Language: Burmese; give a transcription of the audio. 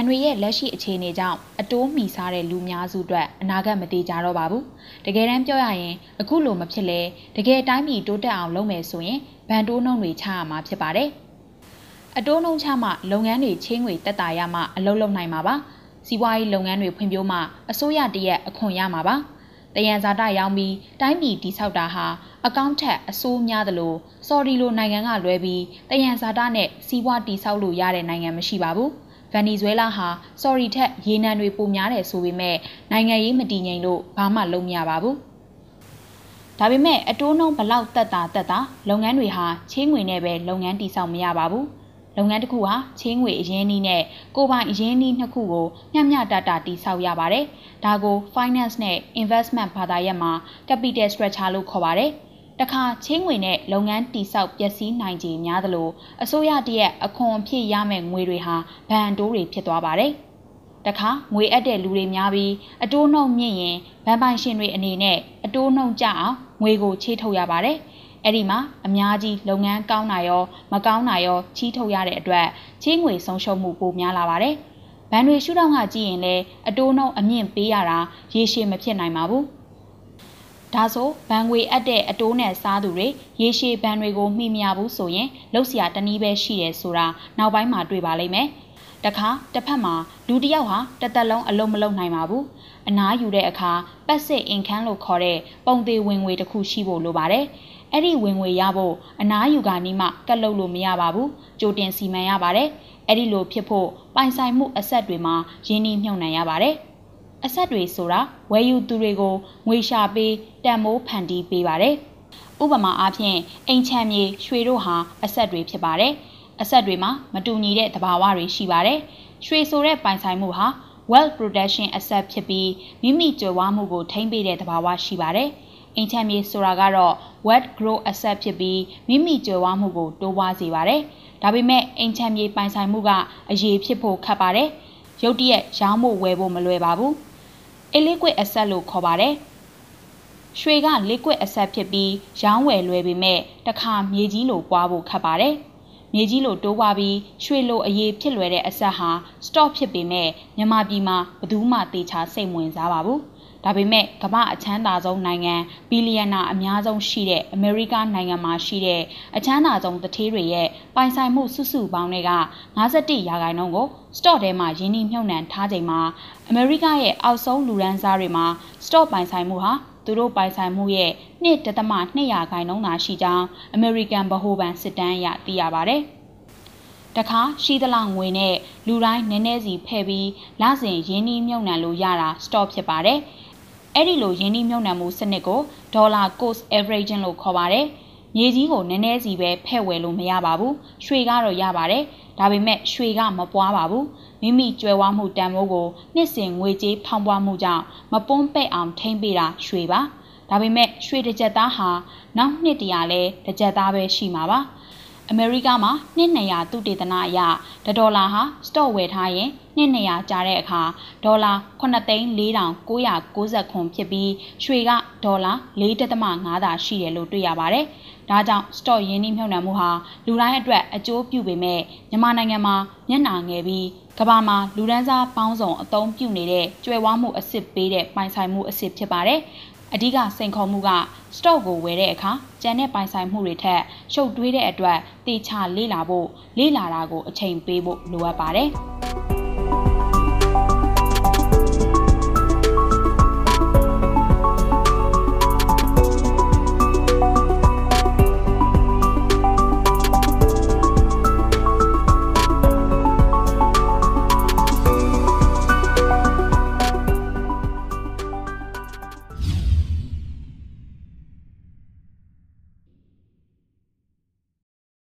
န်တွေရဲ့လက်ရှိအခြေအနေကြောင့်အတိုးမီစားတဲ့လူများစုအတွက်အနာဂတ်မတည်ကြတော့ပါဘူး။တကယ်တမ်းပြောရရင်အခုလိုမဖြစ်လဲတကယ်တိုင်းပြည်တိုးတက်အောင်လုပ်မယ်ဆိုရင်ဘန်တိုးနှုံတွေချရမှာဖြစ်ပါတယ်။အတိုးနှုံချမှလုပ်ငန်းတွေချင်းငွေတက်တာရမှအလုပ်လုပ်နိုင်မှာပါ။စီးပွားရေးလုပ်ငန်းတွေဖွံ့ဖြိုးမှအစိုးရတရက်အခွန်ရမှာပါ။တယံဇာတရောင်းပြီးတိုင်းပြည်တိဆောက်တာဟာအကောင့်ထက်အဆိုးများသလိုစော်ဒီလိုနိုင်ငံကလွဲပြီးတယံဇာတနဲ့စီးပွားတိဆောက်လို့ရတဲ့နိုင်ငံမရှိပါဘူး။ ဗန်နီဇွဲလားဟာဆော်ရီထက်ရေနံတွေပိုများတယ်ဆိုပေမဲ့နိုင်ငံရေးမတည်ငြိမ်လို့ဘာမှလုပ်မရပါဘူး။ဒါပေမဲ့အတိုးနှုံးဘလောက်တက်တာတက်တာလုပ်ငန်းတွေဟာချင်းငွေနဲ့ပဲလုပ်ငန်းတည်ဆောက်မရပါဘူး။လုပ်ငန်းတစ်ခုဟာချင်းငွေအရင်းနှီးနဲ့ကိုပိုင်အရင်းနှီးနှစ်ခုကိုမျှမျှတတတည်ဆောက်ရပါတယ်။ဒါကို finance နဲ့ investment ဘာသာရပ်မှာ capital structure လို့ခေါ်ပါတယ်။ တခါချင်းငွေနဲ့လုပ်ငန်းတိဆောက်ပျက်စီးနိုင်ခြေများသလိုအစိုးရတရက်အခွန်အဖြစ်ရမယ့်ငွေတွေဟာဘဏ်တိုးတွေဖြစ်သွားပါတယ်။တခါငွေအပ်တဲ့လူတွေများပြီးအတိုးနှုံမြင့်ရင်ဘဏ်ပိုင်ရှင်တွေအနေနဲ့အတိုးနှုံကြအောင်ငွေကိုချေးထုတ်ရပါတယ်။အဲ့ဒီမှာအများကြီးလုပ်ငန်းကောင်းတာရောမကောင်းတာရောချီးထုတ်ရတဲ့အတွက်ချေးငွေဆုံးရှုံးမှုပိုများလာပါတယ်။ဘဏ်တွေရှုထောင့်ကကြည့်ရင်လည်းအတိုးနှုံအမြင့်ပေးရတာရေရှည်မဖြစ်နိုင်ပါဘူး။ ဒါဆိုဘဏ်ငွေအပ်တဲ့အတိုးနဲ့စားသူတွေရေရှည်ဘဏ်တွေကိုမှီမရဘူးဆိုရင်လှုပ်ရှားတနည်းပဲရှိတယ်ဆိုတာနောက်ပိုင်းမှာတွေ့ပါလိမ့်မယ်။တခါတစ်ဖက်မှာလူတစ်ယောက်ဟာတစ်သက်လုံးအလုံးမလုံးနိုင်ပါဘူး။အနားယူတဲ့အခါပတ်စစ်အင်ခန်းလို့ခေါ်တဲ့ပုံသေးဝင်ငွေတစ်ခုရှိဖို့လိုပါတယ်။အဲ့ဒီဝင်ငွေရဖို့အနားယူကနီးမှကတ်လုပ်လို့မရပါဘူး။ကြိုတင်စီမံရပါတယ်။အဲ့ဒီလိုဖြစ်ဖို့ပိုင်ဆိုင်မှုအဆက်တွေမှာရင်းနှီးမြှုပ်နှံရပါတယ်။ အဆက်တွေဆိုတာဝယ်ယူသူတွေကိုငွေရှာပေးတန်မိုးဖန်တီးပေးပါတယ်။ဥပမာအားဖြင့်အိမ်ချမ်းမြေရွှေတို့ဟာအဆက်တွေဖြစ်ပါတယ်။အဆက်တွေမှာမတူညီတဲ့သဘာဝတွေရှိပါတယ်။ရွှေဆိုတဲ့ပိုင်ဆိုင်မှုဟာ wealth protection asset ဖြစ်ပြီးမိမိကြွယ်ဝမှုကိုထိန်းပေးတဲ့သဘာဝရှိပါတယ်။အိမ်ချမ်းမြေဆိုတာကတော့ wealth growth asset ဖြစ်ပြီးမိမိကြွယ်ဝမှုကိုတိုးပွားစေပါတယ်။ဒါပေမဲ့အိမ်ချမ်းမြေပိုင်ဆိုင်မှုကအရေးဖြစ်ဖို့ခက်ပါတယ်။ရုတ်တရက်ရောင်းဖို့ဝယ်ဖို့မလွယ်ပါဘူး။ illiquid asset လို့ခေါ်ပါတယ်။ရွှေက liquid asset ဖြစ်ပြီးရောင်းဝယ်လွယ်ပေမဲ့တခါမြေကြီးလိုပွားဖို့ခက်ပါတယ်။မြေကြီးလိုတိုးပွားပြီးရွှေလိုအရေးဖြစ်လွယ်တဲ့အဆက်ဟာ stock ဖြစ်ပေမဲ့မြန်မာပြည်မှာဘယ်သူမှတေချာစိတ်ဝင်စားပါဘူး။ ဒါပေမဲ့ကမ္ဘာအချမ်းသာဆုံးနိုင်ငံဘီလီယံနာအများဆုံးရှိတဲ့အမေရိကနိုင်ငံမှာရှိတဲ့အချမ်းသာဆုံးတထေးတွေရဲ့ပိုင်ဆိုင်မှုစုစုပေါင်းတွေက51ရာခိုင်နှုန်းကို stock ထဲမှာရင်းနှီးမြှုပ်နှံထားချိန်မှာအမေရိကရဲ့အောက်ဆုံးလူရန်စားတွေမှာ stock ပိုင်ဆိုင်မှုဟာသူတို့ပိုင်ဆိုင်မှုရဲ့2.2ရာခိုင်နှုန်းသာရှိကြောင်းအမေရိကန်ဗဟိုဘဏ်စစ်တမ်းအရသိရပါတယ်။တခါရှိသလောက်ငွေနဲ့လူတိုင်းနည်းနည်းစီဖဲ့ပြီးလစဉ်ရင်းနှီးမြှုပ်နှံလို့ရတာ stock ဖြစ်ပါတယ်။ အဲ့ဒီလိုရင်းနှီးမြှုပ်နှံမှုစနစ်ကိုဒေါ်လာ cost averaging လို့ခေါ်ပါတယ်။မြေကြီးကိုနည်းနည်းစီပဲဖဲ့ဝယ်လို့မရပါဘူး။ရွှေကတော့ရပါတယ်။ဒါပေမဲ့ရွှေကမပွားပါဘူး။မိမိကြွယ်ဝမှုတန်ဖိုးကိုနှစ်စဉ်ငွေကြေးဖောင်းပွားမှုကြောင့်မပွန်းပဲ့အောင်ထိမ့်ပေးတာရွှေပါ။ဒါပေမဲ့ရွှေတစ်ကြက်သားဟာနောက်နှစ်တရာလဲတစ်ကြက်သားပဲရှိမှာပါ။ အမေရိကမှာနှစ်200သူတေသနအရဒေါ်လာဟာစတော့ဝယ်ထားရင်နှစ်200ကျတဲ့အခါဒေါ်လာ9,4990ခွန်ဖြစ်ပြီးရွှေကဒေါ်လာ4.5သာရှိတယ်လို့တွေ့ရပါတယ်။ဒါကြောင့်စတော့ရင်းနှီးမြှုပ်နှံမှုဟာလူတိုင်းအတွက်အကျိုးပြုပေမဲ့မြန်မာနိုင်ငံမှာမျက်နှာငယ်ပြီးကမ္ဘာမှာလူဒန်းစားပေါင်းစုံအသုံးပြုနေတဲ့ကျွယ်ဝမှုအစ်စ်ပေးတဲ့ပိုင်ဆိုင်မှုအစ်စ်ဖြစ်ပါတယ်။ အဓိကစိန်ခေါ်မှုက stock ကိုဝယ်တဲ့အခါကျန်တဲ့ပိုင်ဆိုင်မှုတွေထက်ရှုပ်ထွေးတဲ့အတွက်တေချာလေ့လာဖို့လေ့လာတာကိုအချိန်ပေးဖို့လိုအပ်ပါတယ်။